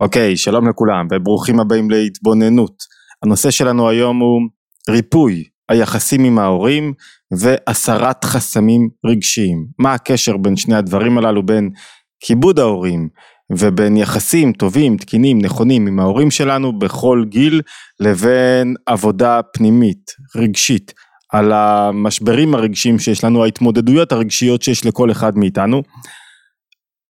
אוקיי, שלום לכולם וברוכים הבאים להתבוננות. הנושא שלנו היום הוא ריפוי היחסים עם ההורים והסרת חסמים רגשיים. מה הקשר בין שני הדברים הללו, בין כיבוד ההורים ובין יחסים טובים, תקינים, נכונים עם ההורים שלנו בכל גיל, לבין עבודה פנימית, רגשית, על המשברים הרגשיים שיש לנו, ההתמודדויות הרגשיות שיש לכל אחד מאיתנו.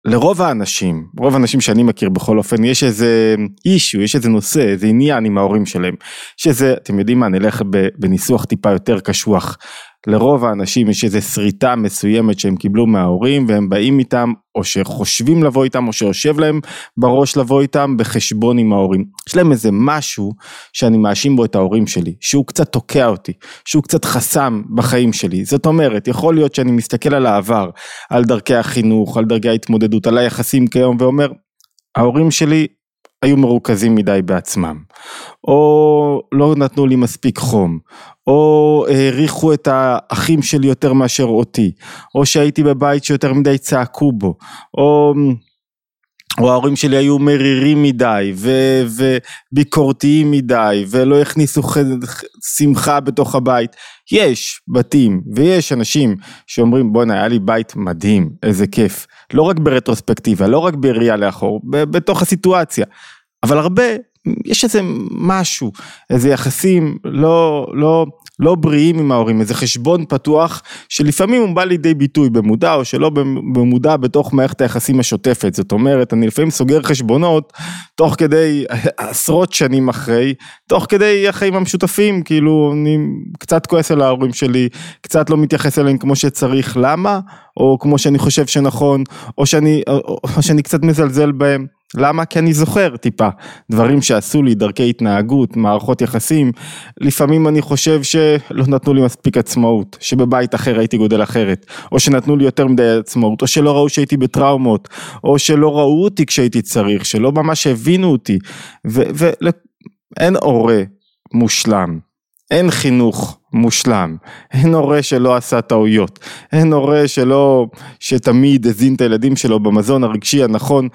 לרוב האנשים, רוב האנשים שאני מכיר בכל אופן, יש איזה אישו, יש איזה נושא, איזה עניין עם ההורים שלהם. יש איזה, אתם יודעים מה, נלך בניסוח טיפה יותר קשוח. לרוב האנשים יש איזה שריטה מסוימת שהם קיבלו מההורים והם באים איתם או שחושבים לבוא איתם או שיושב להם בראש לבוא איתם בחשבון עם ההורים. יש להם איזה משהו שאני מאשים בו את ההורים שלי, שהוא קצת תוקע אותי, שהוא קצת חסם בחיים שלי. זאת אומרת, יכול להיות שאני מסתכל על העבר, על דרכי החינוך, על דרכי ההתמודדות, על היחסים כיום ואומר, ההורים שלי היו מרוכזים מדי בעצמם, או לא נתנו לי מספיק חום, או העריכו את האחים שלי יותר מאשר אותי, או שהייתי בבית שיותר מדי צעקו בו, או, או ההורים שלי היו מרירים מדי ו, וביקורתיים מדי ולא הכניסו שמחה בתוך הבית. יש בתים ויש אנשים שאומרים בואנה היה לי בית מדהים, איזה כיף. לא רק ברטרוספקטיבה, לא רק בראייה לאחור, בתוך הסיטואציה. אבל הרבה, יש איזה משהו, איזה יחסים לא, לא, לא בריאים עם ההורים, איזה חשבון פתוח שלפעמים הוא בא לידי ביטוי במודע או שלא במודע בתוך מערכת היחסים השוטפת, זאת אומרת אני לפעמים סוגר חשבונות תוך כדי עשרות שנים אחרי, תוך כדי החיים המשותפים, כאילו אני קצת כועס על ההורים שלי, קצת לא מתייחס אליהם כמו שצריך, למה? או כמו שאני חושב שנכון, או שאני, או, או שאני קצת מזלזל בהם. למה? כי אני זוכר טיפה דברים שעשו לי, דרכי התנהגות, מערכות יחסים, לפעמים אני חושב שלא נתנו לי מספיק עצמאות, שבבית אחר הייתי גודל אחרת, או שנתנו לי יותר מדי עצמאות, או שלא ראו שהייתי בטראומות, או שלא ראו אותי כשהייתי צריך, שלא ממש הבינו אותי, ואין הורה מושלם, אין חינוך מושלם, אין הורה שלא עשה טעויות, אין הורה שלא, שתמיד הזין את הילדים שלו במזון הרגשי הנכון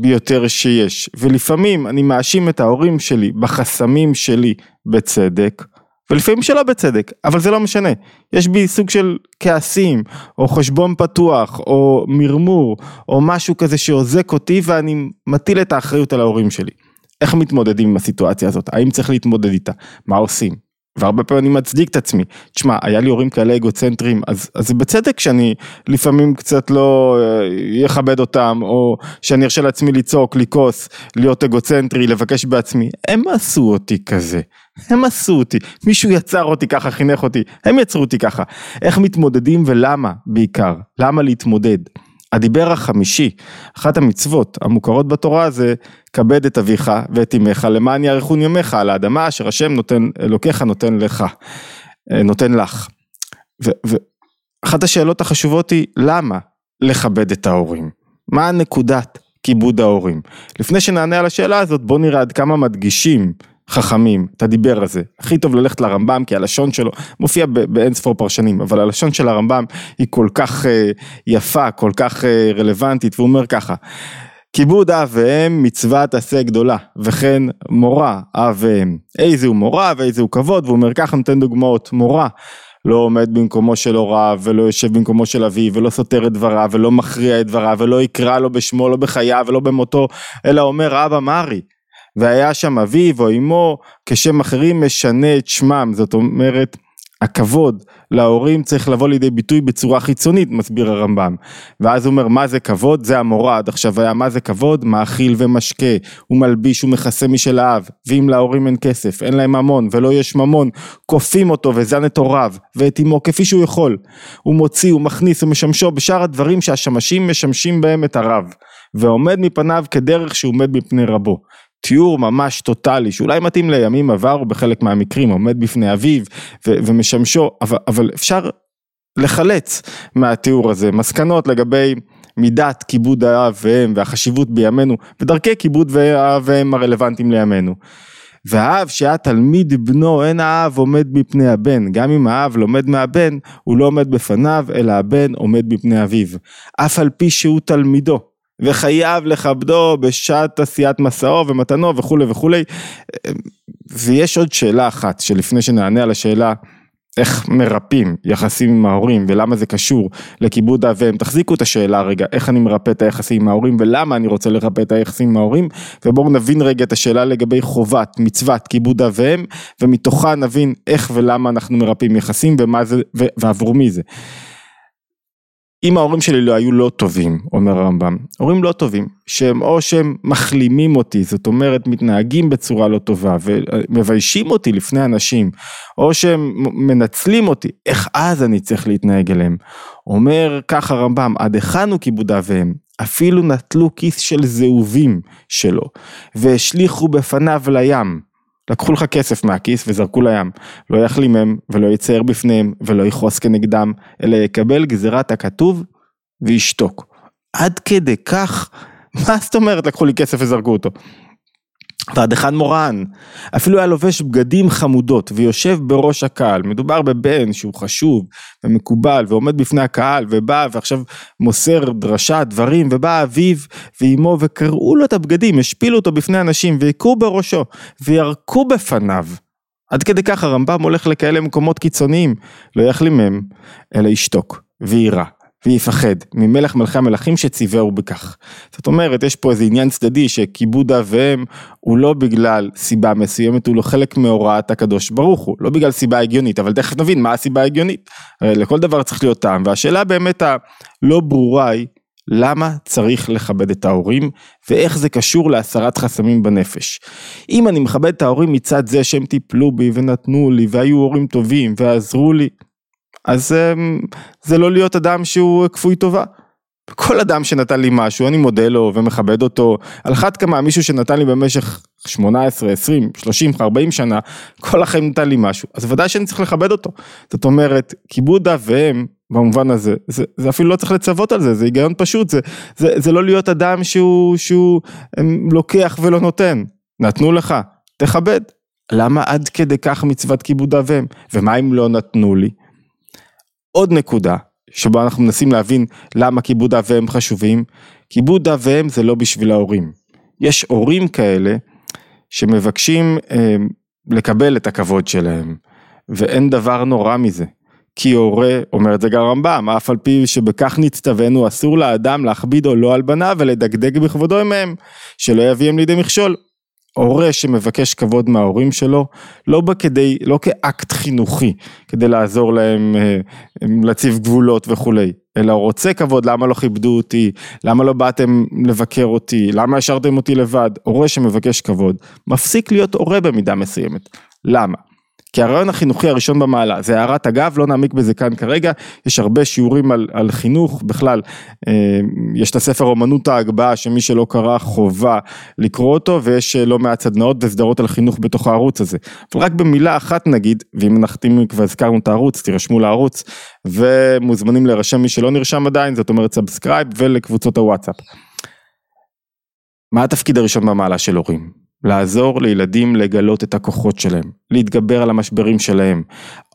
ביותר שיש, ולפעמים אני מאשים את ההורים שלי בחסמים שלי בצדק, ולפעמים שלא בצדק, אבל זה לא משנה, יש בי סוג של כעסים, או חשבון פתוח, או מרמור, או משהו כזה שעוזק אותי ואני מטיל את האחריות על ההורים שלי. איך מתמודדים עם הסיטואציה הזאת? האם צריך להתמודד איתה? מה עושים? והרבה פעמים אני מצדיק את עצמי. תשמע, היה לי הורים כאלה אגוצנטרים, אז, זה בצדק שאני לפעמים קצת לא אכבד אה, אותם, או שאני ארשה לעצמי לצעוק, לכעוס, להיות אגוצנטרי, לבקש בעצמי. הם עשו אותי כזה. הם עשו אותי. מישהו יצר אותי ככה, חינך אותי. הם יצרו אותי ככה. איך מתמודדים ולמה בעיקר? למה להתמודד? הדיבר החמישי, אחת המצוות המוכרות בתורה זה כבד את אביך ואת אמך למען יאריכון ימיך על האדמה אשר השם נותן, אלוקיך נותן לך, אה, נותן לך. ואחת השאלות החשובות היא למה לכבד את ההורים? מה נקודת כיבוד ההורים? לפני שנענה על השאלה הזאת בוא נראה עד כמה מדגישים חכמים את הדיבר הזה. הכי טוב ללכת לרמב"ם כי הלשון שלו מופיע באין ספור פרשנים, אבל הלשון של הרמב"ם היא כל כך אה, יפה, כל כך אה, רלוונטית, והוא אומר ככה, כיבוד אב ואם מצוות עשה גדולה, וכן מורה אב ואם. איזה הוא מורה ואיזה הוא כבוד, והוא אומר ככה נותן דוגמאות, מורה. לא עומד במקומו של הוריו, ולא יושב במקומו של אביו, ולא סותר את דבריו, ולא מכריע את דבריו, ולא יקרא לו בשמו, לא בחייו, ולא במותו, אלא אומר אבא מרי. והיה שם אביו או אמו, כשם אחרים משנה את שמם, זאת אומרת, הכבוד להורים צריך לבוא לידי ביטוי בצורה חיצונית, מסביר הרמב"ם. ואז הוא אומר, מה זה כבוד? זה המורד. עכשיו היה, מה זה כבוד? מאכיל ומשקה, הוא מלביש ומכסה משל האב. ואם להורים אין כסף, אין להם ממון, ולא יש ממון, כופים אותו וזן את הוריו, ואת אמו כפי שהוא יכול. הוא מוציא, הוא מכניס, הוא בשאר הדברים שהשמשים משמשים בהם את הרב. ועומד מפניו כדרך שהוא עומד מפני רבו. תיאור ממש טוטאלי שאולי מתאים לימים עברו בחלק מהמקרים עומד בפני אביו ומשמשו אבל, אבל אפשר לחלץ מהתיאור הזה. מסקנות לגבי מידת כיבוד האב ואם והחשיבות בימינו ודרכי כיבוד האב ואם הרלוונטיים לימינו. והאב שהיה תלמיד בנו אין האב עומד בפני הבן. גם אם האב לומד מהבן הוא לא עומד בפניו אלא הבן עומד בפני אביו. אף על פי שהוא תלמידו וחייב לכבדו בשעת עשיית מסעו ומתנו וכולי וכולי. ויש עוד שאלה אחת שלפני שנענה על השאלה איך מרפאים יחסים עם ההורים ולמה זה קשור לכיבוד אב תחזיקו את השאלה רגע, איך אני מרפא את היחסים עם ההורים ולמה אני רוצה לרפא את היחסים עם ההורים ובואו נבין רגע את השאלה לגבי חובת, מצוות, כיבוד אב ומתוכה נבין איך ולמה אנחנו מרפאים יחסים ומה זה ועבור מי זה. אם ההורים שלי לא היו לא טובים, אומר הרמב"ם, הורים לא טובים, שהם או שהם מחלימים אותי, זאת אומרת מתנהגים בצורה לא טובה ומביישים אותי לפני אנשים, או שהם מנצלים אותי, איך אז אני צריך להתנהג אליהם? אומר כך הרמב"ם, עד היכן הוא כיבוד אב ואם? אפילו נטלו כיס של זהובים שלו, והשליכו בפניו לים. לקחו לך כסף מהכיס וזרקו לים, לא יחלימם ולא יצייר בפניהם ולא יכעוס כנגדם, אלא יקבל גזירת הכתוב וישתוק. עד כדי כך, מה זאת אומרת לקחו לי כסף וזרקו אותו? ועד אחד מורן, אפילו היה לובש בגדים חמודות ויושב בראש הקהל, מדובר בבן שהוא חשוב ומקובל ועומד בפני הקהל ובא ועכשיו מוסר דרשה דברים ובא אביו ואימו וקראו לו את הבגדים, השפילו אותו בפני אנשים והיכו בראשו וירקו בפניו. עד כדי כך הרמב"ם הולך לכאלה מקומות קיצוניים, לא יחלים מהם, אלא ישתוק ויירא. ויפחד ממלך מלכי המלכים שציווהו בכך. זאת אומרת, יש פה איזה עניין צדדי שכיבוד אב ואם הוא לא בגלל סיבה מסוימת, הוא לא חלק מהוראת הקדוש ברוך הוא, לא בגלל סיבה הגיונית, אבל תכף נבין מה הסיבה ההגיונית. הרי לכל דבר צריך להיות טעם, והשאלה באמת הלא ברורה היא, למה צריך לכבד את ההורים ואיך זה קשור להסרת חסמים בנפש. אם אני מכבד את ההורים מצד זה שהם טיפלו בי ונתנו לי והיו הורים טובים ועזרו לי, אז אמ, זה לא להיות אדם שהוא כפוי טובה. כל אדם שנתן לי משהו, אני מודה לו ומכבד אותו, על אחת כמה מישהו שנתן לי במשך 18, 20, 30, 40 שנה, כל החיים נתן לי משהו, אז ודאי שאני צריך לכבד אותו. זאת אומרת, כיבוד אב ואם, במובן הזה, זה, זה אפילו לא צריך לצוות על זה, זה היגיון פשוט, זה, זה, זה לא להיות אדם שהוא, שהוא אמ, לוקח ולא נותן. נתנו לך, תכבד. למה עד כדי כך מצוות כיבוד אב ואם? ומה אם לא נתנו לי? עוד נקודה שבה אנחנו מנסים להבין למה כיבוד אב ואם חשובים, כיבוד אב ואם זה לא בשביל ההורים. יש הורים כאלה שמבקשים אה, לקבל את הכבוד שלהם, ואין דבר נורא מזה. כי הורה, אומר את זה גם הרמב"ם, אף על פי שבכך נצטווינו אסור לאדם להכביד או לא על בניו ולדגדג בכבודו עמהם, שלא יביאם לידי מכשול. הורה שמבקש כבוד מההורים שלו, לא בא כדי, לא כאקט חינוכי, כדי לעזור להם אה, להציב גבולות וכולי, אלא רוצה כבוד, למה לא כיבדו אותי, למה לא באתם לבקר אותי, למה השארתם אותי לבד, הורה שמבקש כבוד, מפסיק להיות הורה במידה מסוימת. למה? כי הרעיון החינוכי הראשון במעלה, זה הערת אגב, לא נעמיק בזה כאן כרגע, יש הרבה שיעורים על, על חינוך, בכלל, אה, יש את הספר אומנות ההגבהה שמי שלא קרא חובה לקרוא אותו, ויש אה, לא מעט סדנאות וסדרות על חינוך בתוך הערוץ הזה. אבל רק במילה אחת נגיד, ואם נחתים כבר הזכרנו את הערוץ, תירשמו לערוץ, ומוזמנים להירשם מי שלא נרשם עדיין, זאת אומרת subscribe ולקבוצות הוואטסאפ. מה התפקיד הראשון במעלה של הורים? לעזור לילדים לגלות את הכוחות שלהם, להתגבר על המשברים שלהם.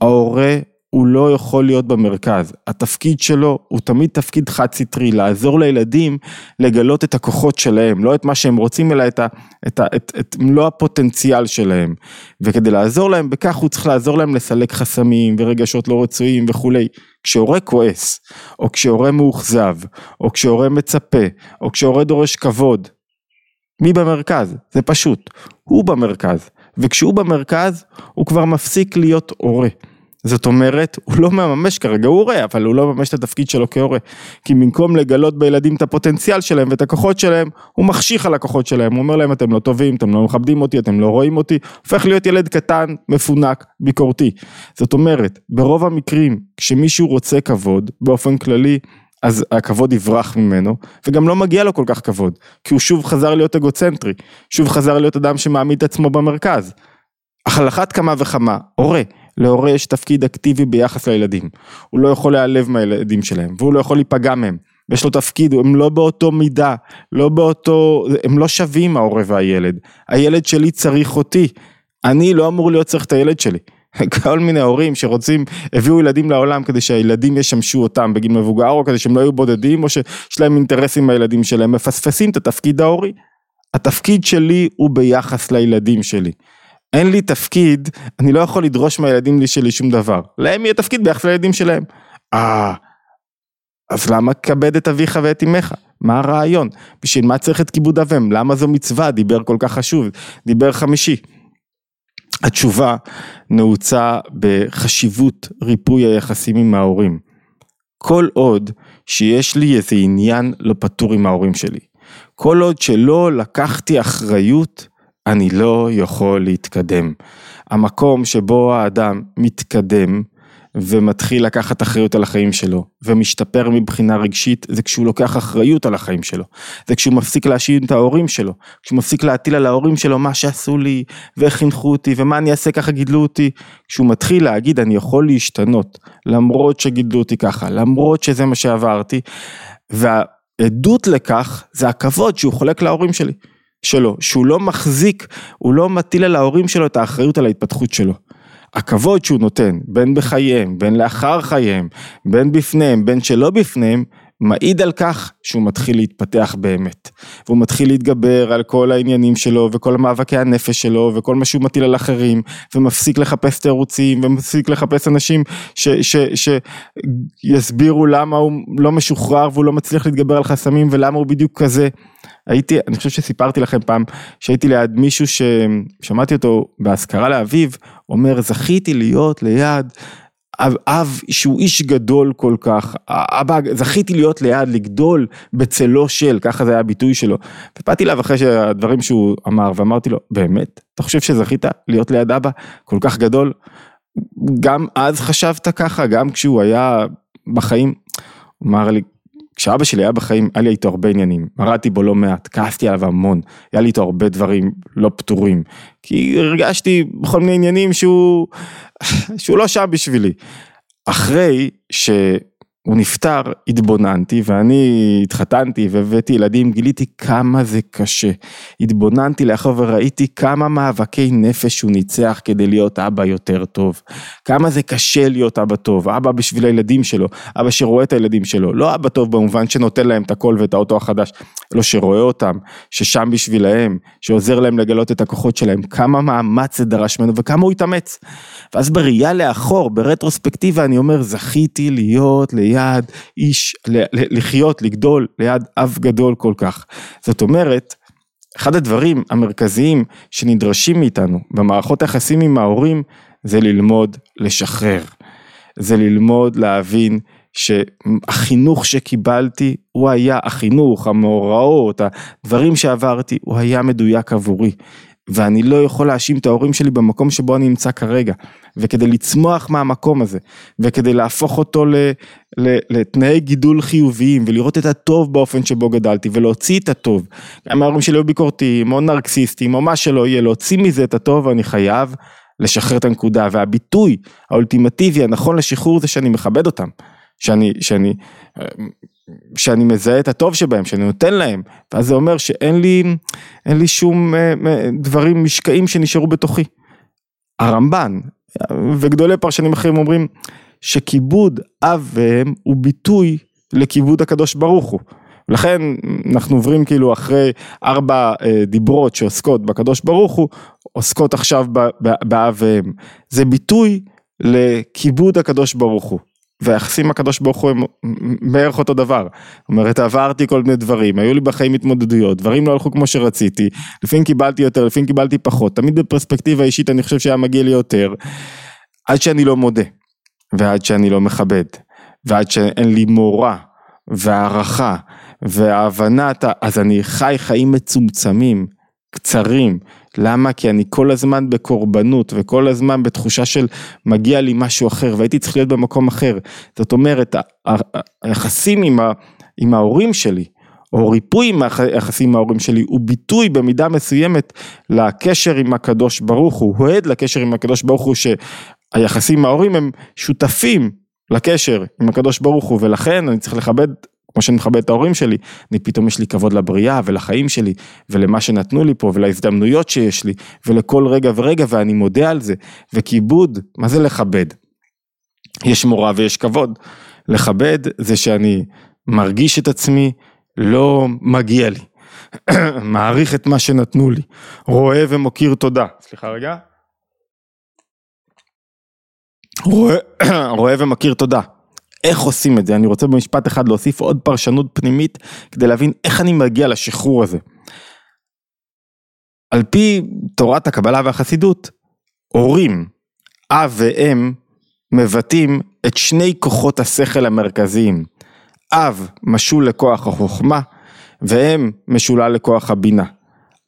ההורה הוא לא יכול להיות במרכז, התפקיד שלו הוא תמיד תפקיד חד סטרי, לעזור לילדים לגלות את הכוחות שלהם, לא את מה שהם רוצים אלא את, ה, את, ה, את, את מלוא הפוטנציאל שלהם. וכדי לעזור להם בכך הוא צריך לעזור להם לסלק חסמים ורגשות לא רצויים וכולי. כשהורה כועס, או כשהורה מאוכזב, או כשהורה מצפה, או כשהורה דורש כבוד, מי במרכז? זה פשוט, הוא במרכז, וכשהוא במרכז הוא כבר מפסיק להיות הורה. זאת אומרת, הוא לא מממש כרגע, הוא הורה, אבל הוא לא מממש את התפקיד שלו כהורה. כי במקום לגלות בילדים את הפוטנציאל שלהם ואת הכוחות שלהם, הוא מחשיך על הכוחות שלהם, הוא אומר להם אתם לא טובים, אתם לא מכבדים אותי, אתם לא רואים אותי, הופך להיות ילד קטן, מפונק, ביקורתי. זאת אומרת, ברוב המקרים, כשמישהו רוצה כבוד, באופן כללי, אז הכבוד יברח ממנו, וגם לא מגיע לו כל כך כבוד, כי הוא שוב חזר להיות אגוצנטרי, שוב חזר להיות אדם שמעמיד את עצמו במרכז. אך על אחת כמה וכמה, הורה, להורה יש תפקיד אקטיבי ביחס לילדים, הוא לא יכול להיעלב מהילדים שלהם, והוא לא יכול להיפגע מהם, ויש לו תפקיד, הם לא באותו מידה, לא באותו, הם לא שווים ההורה והילד, הילד שלי צריך אותי, אני לא אמור להיות צריך את הילד שלי. כל מיני הורים שרוצים, הביאו ילדים לעולם כדי שהילדים ישמשו אותם בגיל מבוגר, או כדי שהם לא יהיו בודדים, או שיש להם אינטרסים בילדים שלהם, מפספסים את התפקיד ההורי. התפקיד שלי הוא ביחס לילדים שלי. אין לי תפקיד, אני לא יכול לדרוש מהילדים שלי שום דבר. להם יהיה תפקיד ביחס לילדים שלהם. אה, אז למה כבד את אביך ואת אמך? מה הרעיון? בשביל מה צריך את כיבוד אביהם? למה זו מצווה? דיבר כל כך חשוב, דיבר חמישי. התשובה נעוצה בחשיבות ריפוי היחסים עם ההורים. כל עוד שיש לי איזה עניין לא פתור עם ההורים שלי. כל עוד שלא לקחתי אחריות, אני לא יכול להתקדם. המקום שבו האדם מתקדם, ומתחיל לקחת אחריות על החיים שלו, ומשתפר מבחינה רגשית, זה כשהוא לוקח אחריות על החיים שלו. זה כשהוא מפסיק להאשים את ההורים שלו, כשהוא מפסיק להטיל על ההורים שלו מה שעשו לי, ואיך חינכו אותי, ומה אני אעשה ככה גידלו אותי. כשהוא מתחיל להגיד אני יכול להשתנות, למרות שגידלו אותי ככה, למרות שזה מה שעברתי, והעדות לכך זה הכבוד שהוא חולק להורים שלי. שלו, שהוא לא מחזיק, הוא לא מטיל על ההורים שלו את האחריות על ההתפתחות שלו. הכבוד שהוא נותן, בין בחייהם, בין לאחר חייהם, בין בפניהם, בין שלא בפניהם, מעיד על כך שהוא מתחיל להתפתח באמת. והוא מתחיל להתגבר על כל העניינים שלו וכל מאבקי הנפש שלו וכל מה שהוא מטיל על אחרים ומפסיק לחפש תירוצים ומפסיק לחפש אנשים שיסבירו למה הוא לא משוחרר והוא לא מצליח להתגבר על חסמים ולמה הוא בדיוק כזה. הייתי, אני חושב שסיפרתי לכם פעם שהייתי ליד מישהו ששמעתי אותו באזכרה לאביו אומר זכיתי להיות ליד אב, אב שהוא איש גדול כל כך, אבא, זכיתי להיות ליד, לגדול בצלו של, ככה זה היה הביטוי שלו. ובאתי אליו אחרי שהדברים שהוא אמר ואמרתי לו, באמת? אתה חושב שזכית להיות ליד אבא כל כך גדול? גם אז חשבת ככה, גם כשהוא היה בחיים? אמר לי, כשאבא שלי היה בחיים, היה לי איתו הרבה עניינים, מרדתי בו לא מעט, כעסתי עליו המון, היה לי איתו הרבה דברים לא פתורים, כי הרגשתי בכל מיני עניינים שהוא, שהוא לא שם בשבילי. אחרי ש... הוא נפטר, התבוננתי ואני התחתנתי והבאתי ילדים, גיליתי כמה זה קשה. התבוננתי לאחר וראיתי כמה מאבקי נפש הוא ניצח כדי להיות אבא יותר טוב. כמה זה קשה להיות אבא טוב, אבא בשביל הילדים שלו, אבא שרואה את הילדים שלו, לא אבא טוב במובן שנותן להם את הכל ואת האוטו החדש, לא שרואה אותם, ששם בשבילהם, שעוזר להם לגלות את הכוחות שלהם, כמה מאמץ זה דרש ממנו וכמה הוא התאמץ. ואז בראייה לאחור, ברטרוספקטיבה אני אומר, זכיתי להיות ליד ליד איש, לחיות, לגדול ליד אב גדול כל כך. זאת אומרת, אחד הדברים המרכזיים שנדרשים מאיתנו במערכות היחסים עם ההורים זה ללמוד לשחרר. זה ללמוד להבין שהחינוך שקיבלתי הוא היה החינוך, המאורעות, הדברים שעברתי, הוא היה מדויק עבורי. ואני לא יכול להאשים את ההורים שלי במקום שבו אני נמצא כרגע. וכדי לצמוח מהמקום הזה, וכדי להפוך אותו לתנאי גידול חיוביים, ולראות את הטוב באופן שבו גדלתי, ולהוציא את הטוב. גם ההורים שלי היו ביקורתיים, או נרקסיסטים, או מה שלא יהיה, להוציא מזה את הטוב, אני חייב לשחרר את הנקודה. והביטוי האולטימטיבי הנכון לשחרור זה שאני מכבד אותם. שאני, שאני, שאני מזהה את הטוב שבהם, שאני נותן להם, ואז זה אומר שאין לי, אין לי שום אה, אה, דברים משקעים שנשארו בתוכי. הרמב"ן וגדולי פרשנים אחרים אומרים שכיבוד אב ואם הוא ביטוי לכיבוד הקדוש ברוך הוא. לכן אנחנו עוברים כאילו אחרי ארבע אה, דיברות שעוסקות בקדוש ברוך הוא, עוסקות עכשיו באב ואם. זה ביטוי לכיבוד הקדוש ברוך הוא. והיחסים הקדוש ברוך הוא הם בערך אותו דבר. זאת אומרת עברתי כל מיני דברים, היו לי בחיים התמודדויות, דברים לא הלכו כמו שרציתי, לפעמים קיבלתי יותר, לפעמים קיבלתי פחות, תמיד בפרספקטיבה אישית אני חושב שהיה מגיע לי יותר, עד שאני לא מודה, ועד שאני לא מכבד, ועד שאין לי מורא, והערכה, וההבנה, אז אני חי חיים מצומצמים, קצרים, למה? כי אני כל הזמן בקורבנות וכל הזמן בתחושה של מגיע לי משהו אחר והייתי צריך להיות במקום אחר. זאת אומרת, היחסים עם, עם ההורים שלי, או ריפוי עם היחסים עם ההורים שלי, הוא ביטוי במידה מסוימת לקשר עם הקדוש ברוך הוא, הוא עד לקשר עם הקדוש ברוך הוא שהיחסים עם ההורים הם שותפים לקשר עם הקדוש ברוך הוא ולכן אני צריך לכבד כמו שאני מכבד את ההורים שלי, אני פתאום יש לי כבוד לבריאה ולחיים שלי ולמה שנתנו לי פה ולהזדמנויות שיש לי ולכל רגע ורגע ואני מודה על זה וכיבוד, מה זה לכבד? יש מורא ויש כבוד. לכבד זה שאני מרגיש את עצמי לא מגיע לי, מעריך את מה שנתנו לי, רואה ומוקיר תודה. סליחה רגע. רואה, ומכיר תודה. איך עושים את זה? אני רוצה במשפט אחד להוסיף עוד פרשנות פנימית כדי להבין איך אני מגיע לשחרור הזה. על פי תורת הקבלה והחסידות, הורים, אב ואם, מבטאים את שני כוחות השכל המרכזיים. אב משול לכוח החוכמה, ואם משולה לכוח הבינה.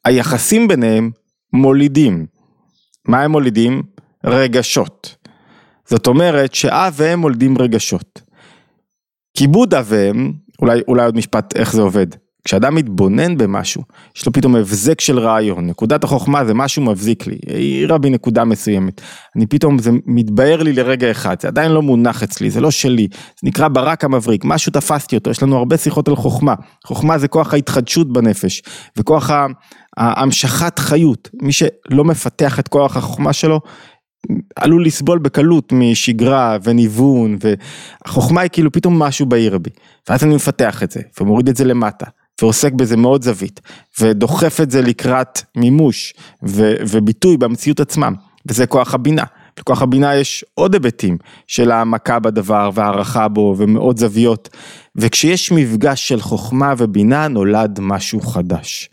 היחסים ביניהם מולידים. מה הם מולידים? רגשות. זאת אומרת שאב ואם מולדים רגשות. כיבוד אב ואם, אולי, אולי עוד משפט איך זה עובד. כשאדם מתבונן במשהו, יש לו פתאום הבזק של רעיון, נקודת החוכמה זה משהו מבזיק לי, העירה בי נקודה מסוימת, אני פתאום, זה מתבהר לי לרגע אחד, זה עדיין לא מונח אצלי, זה לא שלי, זה נקרא ברק המבריק, משהו תפסתי אותו, יש לנו הרבה שיחות על חוכמה, חוכמה זה כוח ההתחדשות בנפש, וכוח ההמשכת חיות, מי שלא מפתח את כוח החוכמה שלו, עלול לסבול בקלות משגרה וניוון והחוכמה היא כאילו פתאום משהו בעיר בי ואז אני מפתח את זה ומוריד את זה למטה ועוסק בזה מאוד זווית ודוחף את זה לקראת מימוש וביטוי במציאות עצמם וזה כוח הבינה. לכוח הבינה יש עוד היבטים של העמקה בדבר והערכה בו ומאוד זוויות וכשיש מפגש של חוכמה ובינה נולד משהו חדש.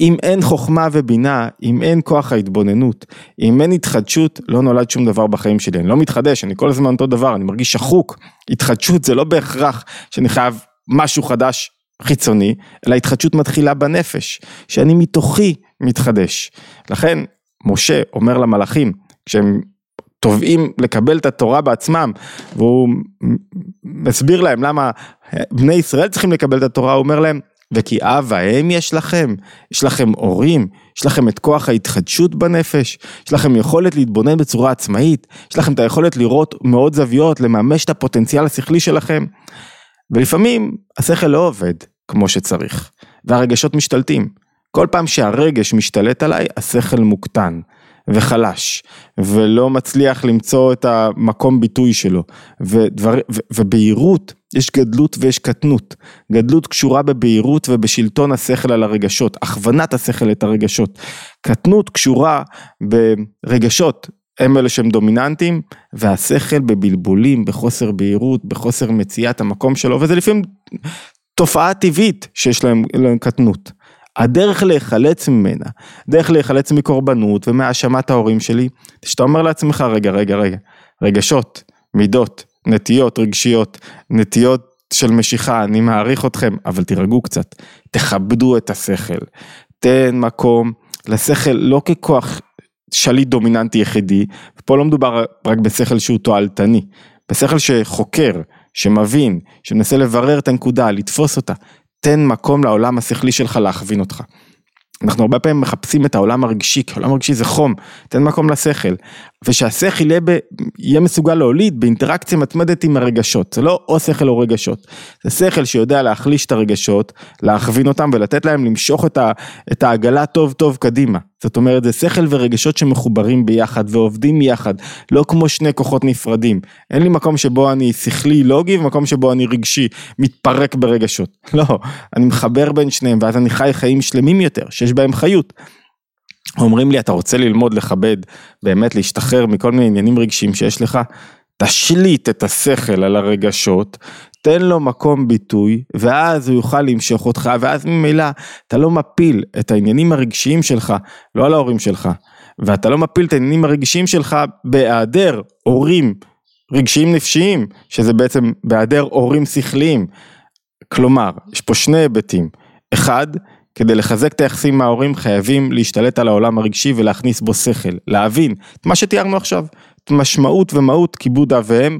אם אין חוכמה ובינה, אם אין כוח ההתבוננות, אם אין התחדשות, לא נולד שום דבר בחיים שלי. אני לא מתחדש, אני כל הזמן אותו דבר, אני מרגיש שחוק. התחדשות זה לא בהכרח שאני חייב משהו חדש חיצוני, אלא התחדשות מתחילה בנפש, שאני מתוכי מתחדש. לכן, משה אומר למלאכים, כשהם תובעים לקבל את התורה בעצמם, והוא מסביר להם למה בני ישראל צריכים לקבל את התורה, הוא אומר להם, וכי אב ואם יש לכם, יש לכם הורים, יש לכם את כוח ההתחדשות בנפש, יש לכם יכולת להתבונן בצורה עצמאית, יש לכם את היכולת לראות מאוד זוויות, לממש את הפוטנציאל השכלי שלכם. ולפעמים השכל לא עובד כמו שצריך, והרגשות משתלטים. כל פעם שהרגש משתלט עליי, השכל מוקטן. וחלש, ולא מצליח למצוא את המקום ביטוי שלו, ודבר, ו, ובהירות, יש גדלות ויש קטנות, גדלות קשורה בבהירות ובשלטון השכל על הרגשות, הכוונת השכל את הרגשות, קטנות קשורה ברגשות, הם אלה שהם דומיננטיים, והשכל בבלבולים, בחוסר בהירות, בחוסר מציאת המקום שלו, וזה לפעמים תופעה טבעית שיש להם, להם קטנות. הדרך להיחלץ ממנה, דרך להיחלץ מקורבנות ומהאשמת ההורים שלי, שאתה אומר לעצמך רגע רגע רגע, רגשות, מידות, נטיות רגשיות, נטיות של משיכה, אני מעריך אתכם, אבל תירגעו קצת, תכבדו את השכל, תן מקום לשכל לא ככוח שליט דומיננטי יחידי, ופה לא מדובר רק בשכל שהוא תועלתני, בשכל שחוקר, שמבין, שמנסה לברר את הנקודה, לתפוס אותה, תן מקום לעולם השכלי שלך להכווין אותך. אנחנו הרבה פעמים מחפשים את העולם הרגשי, כי העולם הרגשי זה חום, תן מקום לשכל. ושהשכל יהיה, ב, יהיה מסוגל להוליד באינטראקציה מתמדת עם הרגשות, זה לא או שכל או רגשות, זה שכל שיודע להחליש את הרגשות, להכווין אותם ולתת להם למשוך את, ה, את העגלה טוב טוב קדימה. זאת אומרת זה שכל ורגשות שמחוברים ביחד ועובדים יחד, לא כמו שני כוחות נפרדים. אין לי מקום שבו אני שכלי לוגי ומקום שבו אני רגשי, מתפרק ברגשות. לא, אני מחבר בין שניהם ואז אני חי חיים שלמים יותר, שיש בהם חיות. אומרים לי אתה רוצה ללמוד לכבד, באמת להשתחרר מכל מיני עניינים רגשיים שיש לך, תשליט את השכל על הרגשות, תן לו מקום ביטוי, ואז הוא יוכל למשוך אותך, ואז ממילא אתה לא מפיל את העניינים הרגשיים שלך, לא על ההורים שלך, ואתה לא מפיל את העניינים הרגשיים שלך בהיעדר הורים רגשיים נפשיים, שזה בעצם בהיעדר הורים שכליים. כלומר, יש פה שני היבטים. אחד, כדי לחזק את היחסים עם ההורים חייבים להשתלט על העולם הרגשי ולהכניס בו שכל, להבין את מה שתיארנו עכשיו, משמעות ומהות כיבוד אב ואם,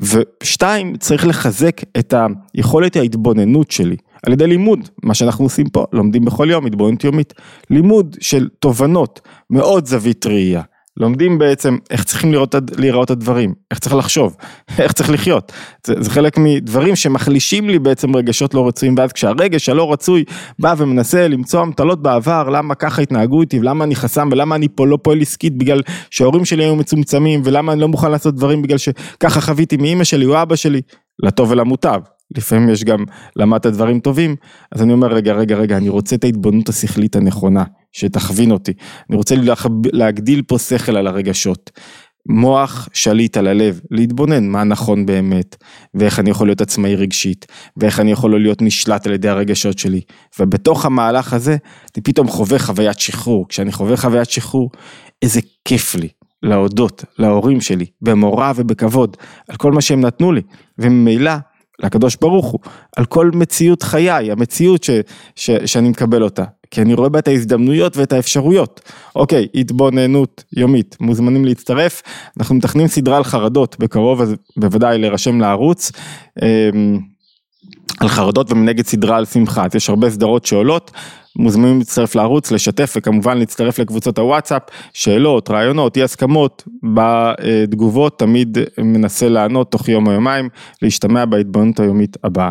ושתיים, צריך לחזק את היכולת ההתבוננות שלי. על ידי לימוד, מה שאנחנו עושים פה, לומדים בכל יום, התבוננות יומית, לימוד של תובנות, מאוד זווית ראייה, לומדים בעצם איך צריכים לראות, להיראות הדברים, איך צריך לחשוב, איך צריך לחיות. זה, זה חלק מדברים שמחלישים לי בעצם רגשות לא רצויים, ואז כשהרגש הלא רצוי בא ומנסה למצוא אמתלות בעבר, למה ככה התנהגו איתי, ולמה אני חסם, ולמה אני פה לא פועל עסקית בגלל שההורים שלי היו מצומצמים, ולמה אני לא מוכן לעשות דברים בגלל שככה חוויתי מאימא שלי או אבא שלי, לטוב ולמוטב. לפעמים יש גם למדת דברים טובים, אז אני אומר רגע רגע רגע אני רוצה את ההתבוננות השכלית הנכונה שתכווין אותי, אני רוצה להגדיל פה שכל על הרגשות, מוח שליט על הלב, להתבונן מה נכון באמת, ואיך אני יכול להיות עצמאי רגשית, ואיך אני יכול לא להיות נשלט על ידי הרגשות שלי, ובתוך המהלך הזה אני פתאום חווה חוויית שחרור, כשאני חווה חוויית שחרור, איזה כיף לי. להודות להורים שלי במורא ובכבוד על כל מה שהם נתנו לי. וממילא לקדוש ברוך הוא, על כל מציאות חיי, המציאות ש, ש, שאני מקבל אותה, כי אני רואה בה את ההזדמנויות ואת האפשרויות. אוקיי, התבוננות יומית, מוזמנים להצטרף, אנחנו מתכננים סדרה על חרדות בקרוב, אז בוודאי להירשם לערוץ. על חרדות ומנגד סדרה על שמחה, אז יש הרבה סדרות שעולות, מוזמנים להצטרף לערוץ, לשתף וכמובן להצטרף לקבוצות הוואטסאפ, שאלות, רעיונות, אי הסכמות, בתגובות תמיד מנסה לענות תוך יום או יומיים, להשתמע בהתבוננות היומית הבאה.